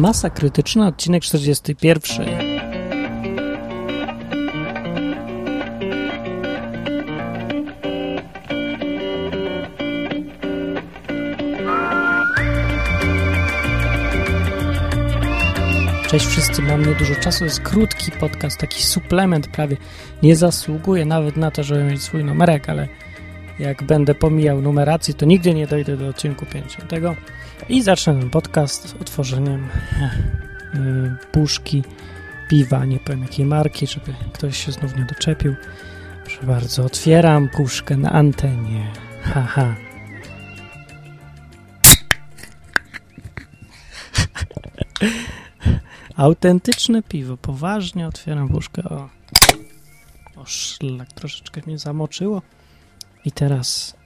Masa krytyczna, odcinek 41. Cześć wszyscy, mam niedużo czasu, jest krótki podcast, taki suplement prawie. Nie zasługuje nawet na to, żeby mieć swój numerek, ale jak będę pomijał numerację, to nigdy nie dojdę do odcinku 50. I zacznę podcast otworzeniem yy, puszki piwa, nie powiem jakiej marki, żeby ktoś się znów nie doczepił. Proszę bardzo, otwieram puszkę na antenie. Haha. Autentyczne piwo. Poważnie otwieram puszkę. O, o szlak, troszeczkę mnie zamoczyło. I teraz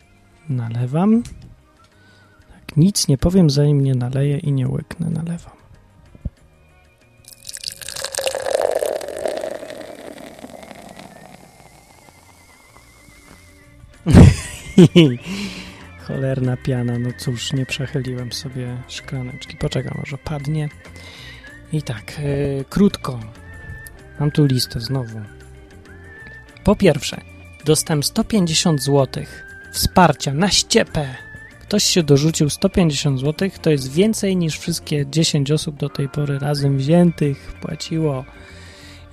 nalewam. Tak, nic nie powiem, zanim nie naleję i nie łyknę. Nalewam. Cholerna piana, no cóż, nie przechyliłem sobie szklaneczki. Poczekam, może padnie. I tak, yy, krótko. Mam tu listę znowu. Po pierwsze, dostałem 150 zł wsparcia na ściepę. Ktoś się dorzucił 150 zł, to jest więcej niż wszystkie 10 osób do tej pory razem wziętych płaciło.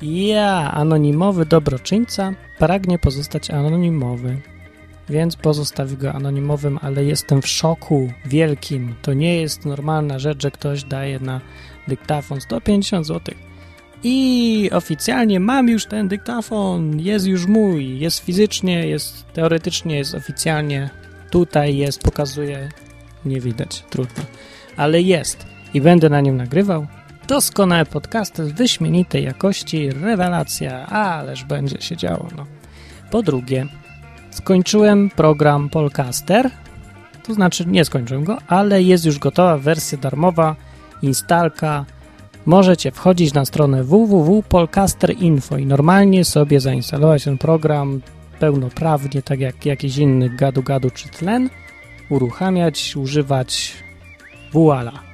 Ja, anonimowy dobroczyńca, pragnie pozostać anonimowy, więc pozostawi go anonimowym, ale jestem w szoku wielkim. To nie jest normalna rzecz, że ktoś daje na dyktafon 150 zł. I oficjalnie mam już ten dyktafon, jest już mój, jest fizycznie, jest teoretycznie, jest oficjalnie. Tutaj jest, pokazuje, nie widać, trudno, ale jest. I będę na nim nagrywał. Doskonałe podcasty wyśmienitej jakości, rewelacja, ależ będzie się działo. No. Po drugie, skończyłem program Polcaster, to znaczy nie skończyłem go, ale jest już gotowa wersja darmowa, instalka, możecie wchodzić na stronę www.polcaster.info i normalnie sobie zainstalować ten program pełnoprawnie, tak jak jakiś inny gadu-gadu czy tlen, uruchamiać, używać voila.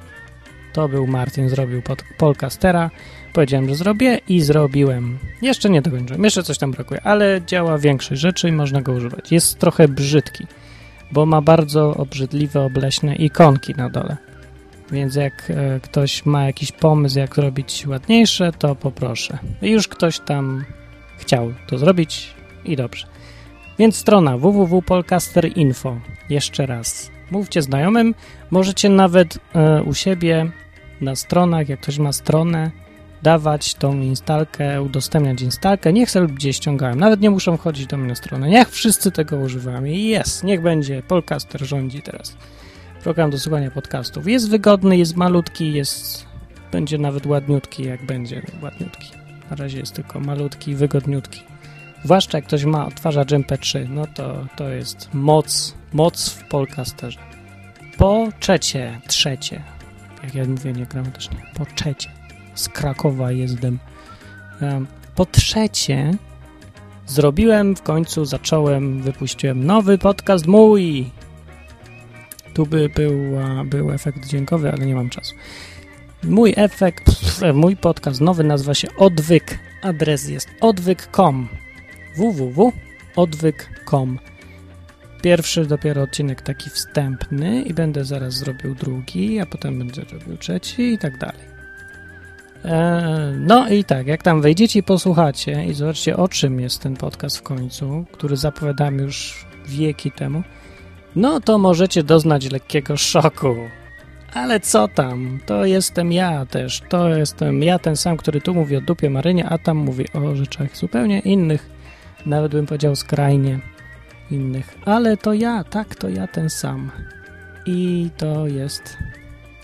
To był Martin, zrobił pod Polcastera. Powiedziałem, że zrobię i zrobiłem. Jeszcze nie dokończyłem, jeszcze coś tam brakuje, ale działa większość rzeczy i można go używać. Jest trochę brzydki, bo ma bardzo obrzydliwe, obleśne ikonki na dole. Więc jak e, ktoś ma jakiś pomysł, jak zrobić ładniejsze, to poproszę. Już ktoś tam chciał to zrobić i dobrze. Więc strona www.polcaster.info. Jeszcze raz. Mówcie znajomym. Możecie nawet e, u siebie na stronach, jak ktoś ma stronę, dawać tą instalkę, udostępniać instalkę. Niech sobie gdzieś ściągałem. Nawet nie muszą wchodzić do mnie na stronę. Niech wszyscy tego używają. I jest. Niech będzie. Polcaster rządzi teraz program do słuchania podcastów. Jest wygodny, jest malutki, jest będzie nawet ładniutki, jak będzie ładniutki. Na razie jest tylko malutki, wygodniutki. Zwłaszcza jak ktoś ma odtwarzacz MP3, no to, to jest moc, moc w Polcasterze. Po trzecie, trzecie, jak ja mówię niegramatycznie, po trzecie, z Krakowa jestem. Po trzecie, zrobiłem w końcu, zacząłem, wypuściłem nowy podcast mój, tu by był, był efekt dźwiękowy, ale nie mam czasu. Mój efekt, mój podcast nowy nazywa się Odwyk. Adres jest odwyk.com www.odwyk.com Pierwszy dopiero odcinek taki wstępny i będę zaraz zrobił drugi, a potem będę robił trzeci i tak dalej. E, no i tak, jak tam wejdziecie i posłuchacie i zobaczcie o czym jest ten podcast w końcu, który zapowiadałem już wieki temu, no to możecie doznać lekkiego szoku. Ale co tam? To jestem ja też. To jestem ja ten sam, który tu mówi o dupie Marynie, a tam mówi o rzeczach zupełnie innych. Nawet bym powiedział skrajnie innych. Ale to ja, tak, to ja ten sam. I to jest...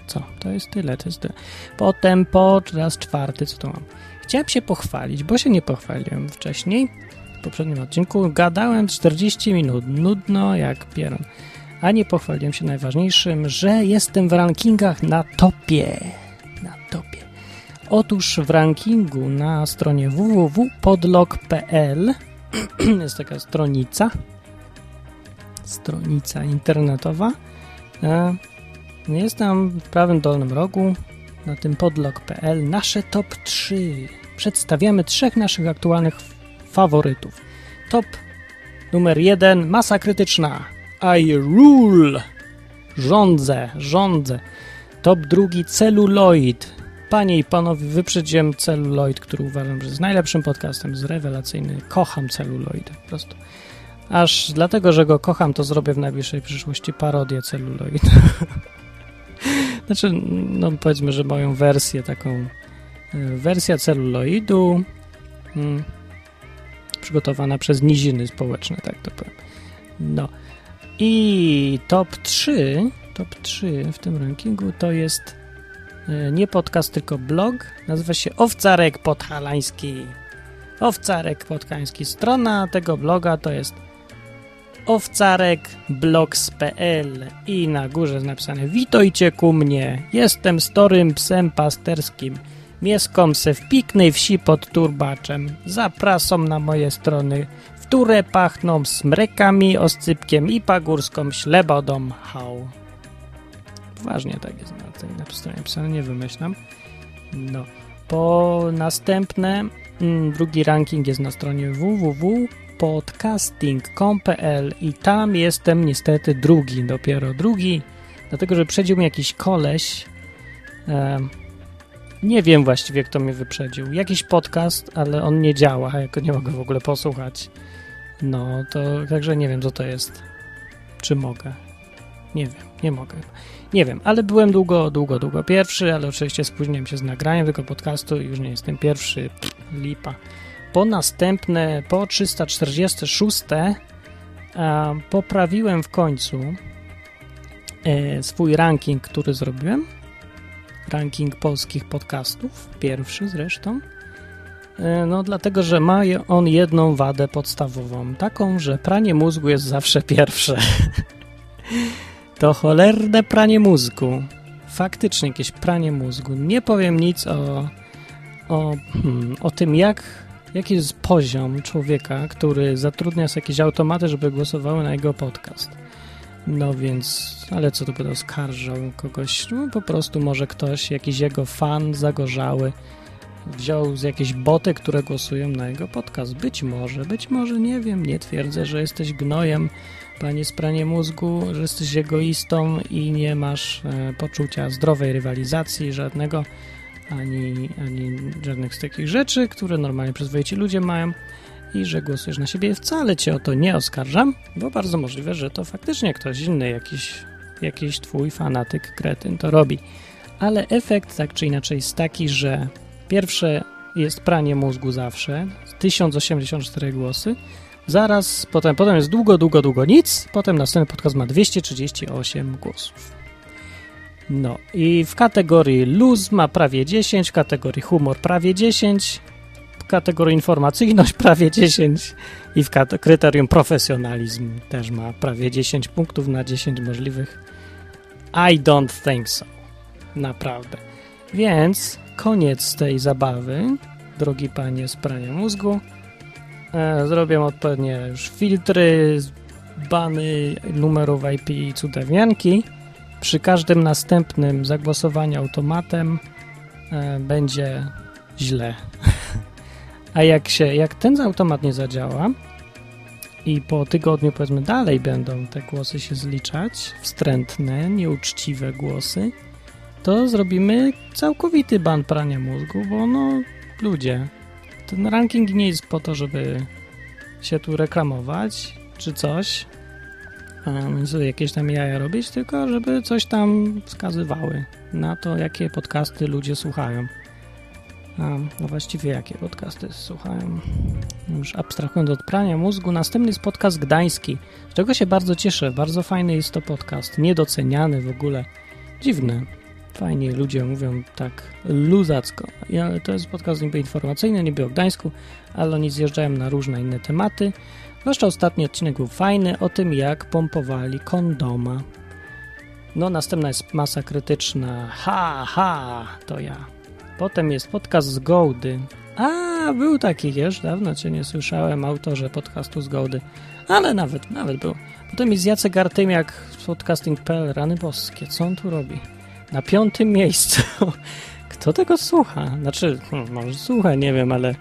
Co? To jest tyle, to jest tyle. Potem po raz czwarty, co to mam? Chciałem się pochwalić, bo się nie pochwaliłem wcześniej poprzednim odcinku gadałem 40 minut, nudno jak pieron. A nie pochwaliłem się najważniejszym, że jestem w rankingach na topie. Na topie. Otóż w rankingu na stronie www.podlog.pl jest taka stronica, stronica internetowa. E, jest tam w prawym dolnym rogu na tym podlog.pl nasze top 3. Przedstawiamy trzech naszych aktualnych faworytów. Top numer 1 masa krytyczna. I rule. Rządzę, rządzę. Top drugi celuloid. Panie i panowie, wyprzedziłem celuloid, który uważam, że jest najlepszym podcastem, jest rewelacyjny. Kocham celuloid po prostu. Aż dlatego, że go kocham, to zrobię w najbliższej przyszłości parodię celuloid. znaczy, no powiedzmy, że moją wersję taką, e, wersja celuloidu hmm, przygotowana przez niziny społeczne, tak to powiem. No. I top 3, top 3 w tym rankingu to jest e, nie podcast, tylko blog. Nazywa się Owcarek Podhalański. Owcarek Podhalański. Strona tego bloga to jest owcarekblogs.pl i na górze jest napisane Witajcie ku mnie, jestem storym psem pasterskim. Mieskom se w piknej wsi pod turbaczem. Zapraszam na moje strony, które pachną smrekami, oscypkiem i pagórską ślebodą hał. Ważnie tak jest na tej stronie napisane, nie wymyślam. No. Po następne, mm, drugi ranking jest na stronie www.podcasting.com.pl i tam jestem niestety drugi, dopiero drugi, dlatego że przedził mi jakiś koleś, nie wiem właściwie, kto mnie wyprzedził. Jakiś podcast, ale on nie działa, jako nie mogę w ogóle posłuchać. No, to także nie wiem, co to jest. Czy mogę? Nie wiem, nie mogę. Nie wiem, ale byłem długo, długo, długo pierwszy, ale oczywiście spóźniłem się z nagraniem tego podcastu i już nie jestem pierwszy. Pff, lipa. Po następne, po 346 a, poprawiłem w końcu e, swój ranking, który zrobiłem ranking polskich podcastów, pierwszy zresztą. E, no, dlatego, że ma on jedną wadę podstawową, taką, że pranie mózgu jest zawsze pierwsze. to cholerne pranie mózgu. Faktycznie jakieś pranie mózgu. Nie powiem nic o, o, hmm, o tym, jak, jaki jest poziom człowieka, który zatrudnia sobie jakieś automaty, żeby głosowały na jego podcast. No więc, ale co tu będę oskarżał kogoś? No po prostu może ktoś, jakiś jego fan zagorzały, wziął z jakieś boty, które głosują na jego podcast. Być może, być może, nie wiem, nie twierdzę, że jesteś gnojem, panie spranie mózgu, że jesteś egoistą i nie masz e, poczucia zdrowej rywalizacji żadnego, ani, ani żadnych z takich rzeczy, które normalnie przyzwoici ludzie mają i że głosujesz na siebie. Wcale cię o to nie oskarżam, bo bardzo możliwe, że to faktycznie ktoś inny, jakiś, jakiś twój fanatyk, kretyn to robi. Ale efekt tak czy inaczej jest taki, że pierwsze jest pranie mózgu zawsze, 1084 głosy, zaraz, potem, potem jest długo, długo, długo nic, potem następny podcast ma 238 głosów. No i w kategorii luz ma prawie 10, w kategorii humor prawie 10, kategorii informacyjność prawie 10 i w kryterium profesjonalizm też ma prawie 10 punktów na 10 możliwych. I don't think so. Naprawdę. Więc koniec tej zabawy, drogi panie z prania mózgu. E, zrobię odpowiednie już filtry, bany numerów IP i cudownianki. Przy każdym następnym zagłosowaniu automatem e, będzie źle. A jak się, jak ten automat nie zadziała i po tygodniu powiedzmy dalej będą te głosy się zliczać, wstrętne, nieuczciwe głosy, to zrobimy całkowity ban prania mózgu, bo no ludzie, ten ranking nie jest po to, żeby się tu reklamować czy coś, sobie jakieś tam jaja robić, tylko żeby coś tam wskazywały na to, jakie podcasty ludzie słuchają. A, no właściwie jakie podcasty słuchałem? Już abstrahując od prania mózgu, następny jest podcast gdański, z czego się bardzo cieszę. Bardzo fajny jest to podcast, niedoceniany w ogóle. Dziwne. Fajnie ludzie mówią tak luzacko. Ja, to jest podcast niby informacyjny, niby o Gdańsku, ale oni zjeżdżają na różne inne tematy. Zwłaszcza ostatni odcinek był fajny o tym, jak pompowali kondoma. No, następna jest masa krytyczna. Ha, ha, to ja. Potem jest podcast z Gołdy. A, był taki, wiesz, dawno cię nie słyszałem, autorze podcastu z Gołdy. Ale nawet, nawet był. Potem jest Jacek Artymiak z podcasting.pl, rany boskie, co on tu robi? Na piątym miejscu. Kto tego słucha? Znaczy, hmm, może słucha, nie wiem, ale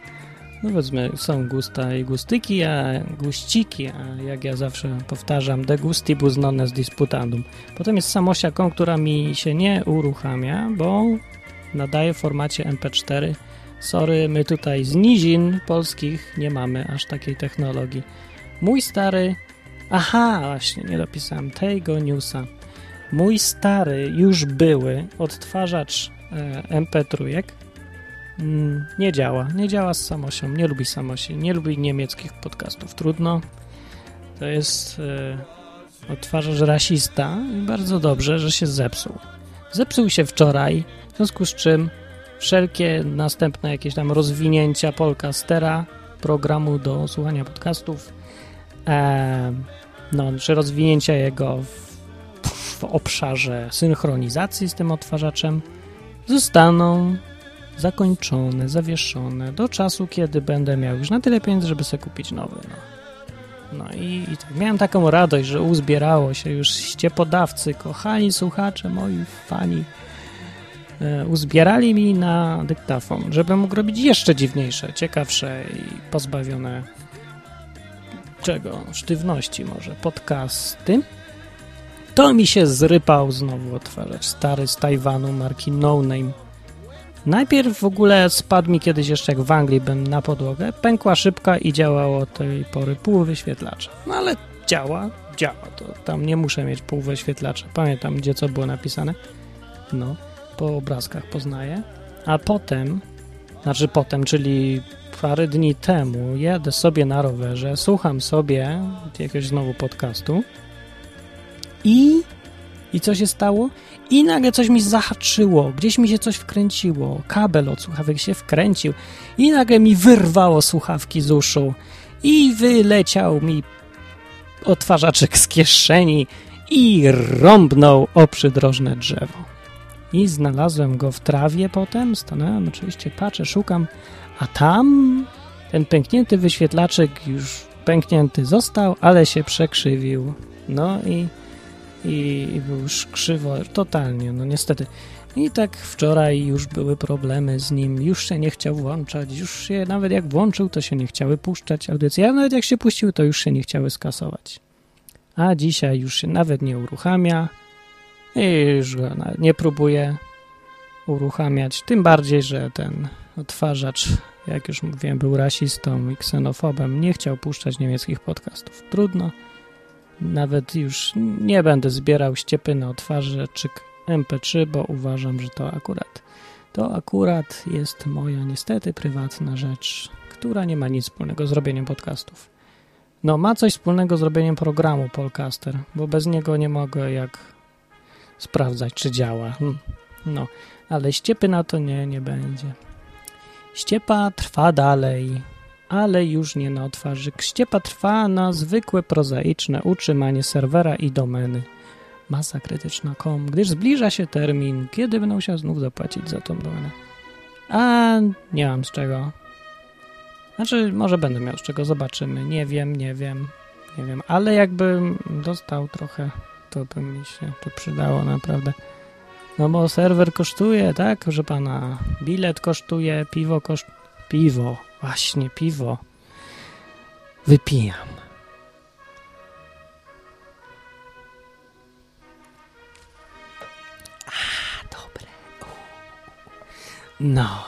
no powiedzmy, są gusta i gustyki, a guściki, a jak ja zawsze powtarzam, de gustibus non est disputandum. Potem jest samosiaką, która mi się nie uruchamia, bo nadaje w formacie MP4. Sorry, my tutaj z nizin polskich nie mamy aż takiej technologii. Mój stary... Aha, właśnie, nie dopisałem tego newsa. Mój stary, już były odtwarzacz e, MP3 mm, nie działa. Nie działa z samosią. Nie lubi samosi. Nie lubi niemieckich podcastów. Trudno. To jest e, odtwarzacz rasista i bardzo dobrze, że się zepsuł. Zepsuł się wczoraj, w związku z czym wszelkie następne jakieś tam rozwinięcia Polcastera, programu do słuchania podcastów, e, no, czy rozwinięcia jego w, w obszarze synchronizacji z tym odtwarzaczem zostaną zakończone, zawieszone do czasu, kiedy będę miał już na tyle pieniędzy, żeby sobie kupić nowy. No, no i, i tak miałem taką radość, że uzbierało się już ściepodawcy, kochani słuchacze, moi fani, uzbierali mi na dyktafon, żebym mógł robić jeszcze dziwniejsze, ciekawsze i pozbawione czego? Sztywności może, podcasty. To mi się zrypał znowu otwarzać. Stary z Tajwanu marki No Name. Najpierw w ogóle spadł mi kiedyś jeszcze jak w Anglii byłem na podłogę, pękła szybka i działało od tej pory pół wyświetlacza. No ale działa, działa. To tam nie muszę mieć pół wyświetlacza. Pamiętam, gdzie co było napisane. No, po obrazkach poznaję. A potem, znaczy potem, czyli parę dni temu jadę sobie na rowerze, słucham sobie jakiegoś znowu podcastu i i co się stało? I nagle coś mi zahaczyło, gdzieś mi się coś wkręciło, kabel od słuchawek się wkręcił i nagle mi wyrwało słuchawki z uszu i wyleciał mi odtwarzaczek z kieszeni i rąbnął o przydrożne drzewo. I znalazłem go w trawie potem, stanąłem oczywiście, patrzę, szukam, a tam ten pęknięty wyświetlaczek już pęknięty został, ale się przekrzywił. No i i, i był już krzywo, totalnie, no niestety. I tak wczoraj już były problemy z nim, już się nie chciał włączać, już się nawet jak włączył, to się nie chciały puszczać audycje, a nawet jak się puścił, to już się nie chciały skasować. A dzisiaj już się nawet nie uruchamia i już go nie próbuje uruchamiać, tym bardziej, że ten odtwarzacz, jak już mówiłem, był rasistą i ksenofobem, nie chciał puszczać niemieckich podcastów. Trudno. Nawet już nie będę zbierał ściepy na otwarzaczyk MP3, bo uważam, że to akurat to akurat jest moja niestety prywatna rzecz, która nie ma nic wspólnego z robieniem podcastów. No, ma coś wspólnego z robieniem programu Polcaster, bo bez niego nie mogę jak sprawdzać, czy działa. Hm. No, ale ściepy na to nie, nie będzie. Ściepa trwa dalej ale już nie na otwarzyk. Ściepa trwa na zwykłe, prozaiczne utrzymanie serwera i domeny. Masa krytyczna.com, gdyż zbliża się termin, kiedy będę musiał znów zapłacić za tą domenę. A nie mam z czego. Znaczy, może będę miał z czego, zobaczymy. Nie wiem, nie wiem, nie wiem. Ale jakbym dostał trochę, to by mi się to przydało naprawdę. No bo serwer kosztuje, tak? Proszę pana, bilet kosztuje, piwo kosztuje. Piwo, Właśnie, piwo. Wypijam. A, dobre. No,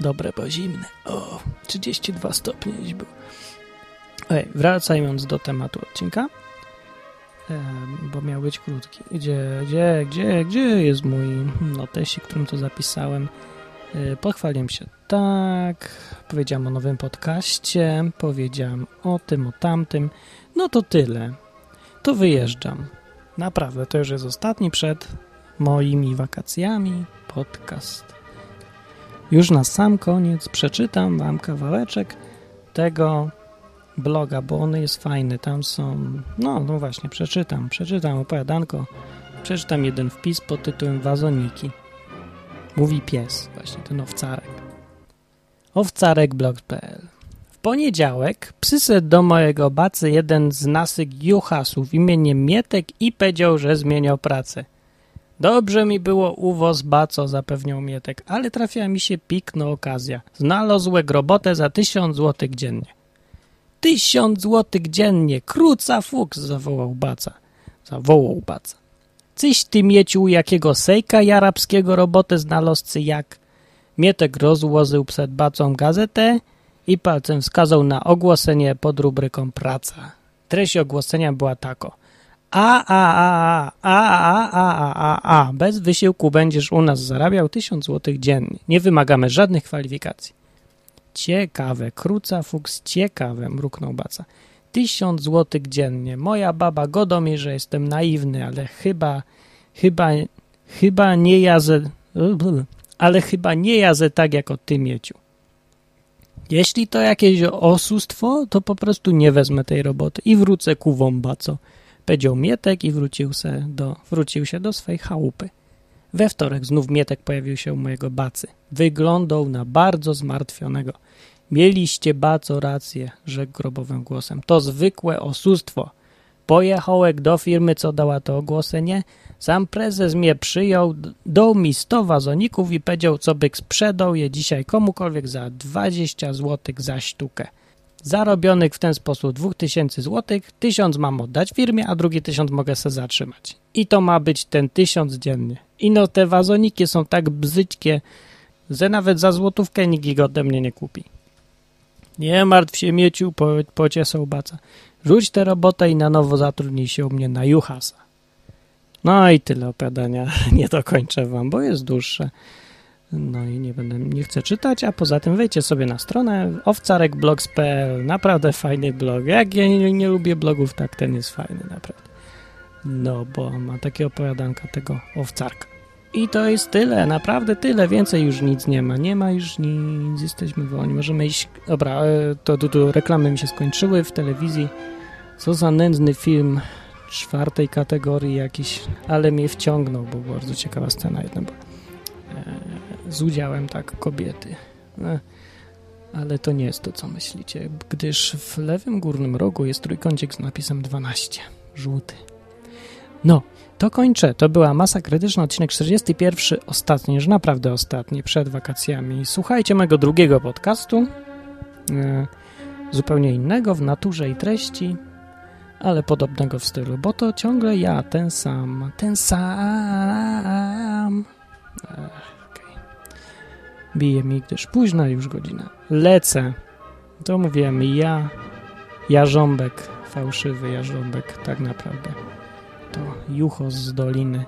dobre, bo zimne. O, 32 stopnie dziś był. Ej, wracając do tematu odcinka, bo miał być krótki. Gdzie, gdzie, gdzie, gdzie jest mój notesik, którym to zapisałem? E, pochwaliłem się tak, powiedziałem o nowym podcaście, powiedziałem o tym, o tamtym. No to tyle. To wyjeżdżam. Naprawdę, to już jest ostatni przed moimi wakacjami podcast. Już na sam koniec przeczytam wam kawałeczek tego bloga, bo on jest fajny. Tam są, no, no właśnie, przeczytam, przeczytam opowiadanko, przeczytam jeden wpis pod tytułem Wazoniki. Mówi pies, właśnie ten owcarek. Owcarekblog.pl W poniedziałek przyszedł do mojego bacy jeden z nasyk juchasów imieniem Mietek i powiedział, że zmieniał pracę. Dobrze mi było uwoz baco, zapewniał Mietek, ale trafiła mi się pikna okazja. Znalazłek robotę za tysiąc złotych dziennie. Tysiąc złotych dziennie, króca fuks, zawołał baca. Zawołał baca. Cyś ty miecił jakiego sejka jarabskiego robotę znalazcy jak? Mietek rozłożył przed bacą gazetę i palcem wskazał na ogłoszenie pod rubryką praca. Treść ogłoszenia była tako. A, a, a, a, a, a, a, a, a, bez wysiłku będziesz u nas zarabiał tysiąc złotych dziennie. Nie wymagamy żadnych kwalifikacji. Ciekawe, kruca fuks, ciekawe, mruknął Baca. Tysiąc złotych dziennie. Moja baba godo mi, że jestem naiwny, ale chyba, chyba, chyba nie jazę, ale chyba nie jazę tak jak o ty, Mieciu. Jeśli to jakieś oszustwo, to po prostu nie wezmę tej roboty i wrócę ku wąbaco. Powiedział Mietek i wrócił, se do, wrócił się do swej chałupy. We wtorek znów Mietek pojawił się u mojego bacy. Wyglądał na bardzo zmartwionego. Mieliście baco rację, rzekł grobowym głosem. To zwykłe oszustwo. Pojechałek do firmy, co dała to ogłoszenie. Sam prezes mnie przyjął, dał mi 100 wazoników i powiedział, co byk sprzedał je dzisiaj komukolwiek za 20 zł za sztukę. Zarobionych w ten sposób 2000 zł, 1000 mam oddać firmie, a drugi 1000 mogę se zatrzymać. I to ma być ten 1000 dziennie. I no te wazoniki są tak bzyćkie, że nawet za złotówkę nikt ich ode mnie nie kupi. Nie martw się, Mieciu, po, pociesał Baca. Rzuć tę robotę i na nowo zatrudnij się u mnie na Juhasa. No i tyle opowiadania. Nie dokończę wam, bo jest dłuższe. No i nie będę, nie chcę czytać, a poza tym wejdźcie sobie na stronę owcarekblogs.pl. Naprawdę fajny blog. Jak ja nie, nie, lubię blogów, tak ten jest fajny, naprawdę. No, bo ma takie opowiadanka tego owcarka. I to jest tyle, naprawdę tyle, więcej już nic nie ma. Nie ma już nic, jesteśmy wolni. Możemy iść. Dobra, to, to, to reklamy mi się skończyły w telewizji. Co za nędzny film czwartej kategorii jakiś, ale mnie wciągnął, bo bardzo ciekawa scena jedna była. Z udziałem tak kobiety. Ale to nie jest to, co myślicie, gdyż w lewym górnym rogu jest trójkącik z napisem 12. Żółty. No, to kończę. To była Masa Krytyczna, odcinek 41, ostatni, już naprawdę ostatni, przed wakacjami. Słuchajcie mojego drugiego podcastu, e, zupełnie innego w naturze i treści, ale podobnego w stylu, bo to ciągle ja, ten sam, ten sam. Okay. Bije mi, gdyż późna już godzina. Lecę. To mówiłem ja, jarząbek, fałszywy jarząbek, tak naprawdę to jucho z doliny.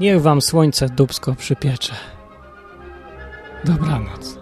Niech wam słońce dubsko przypiecze. Dobranoc.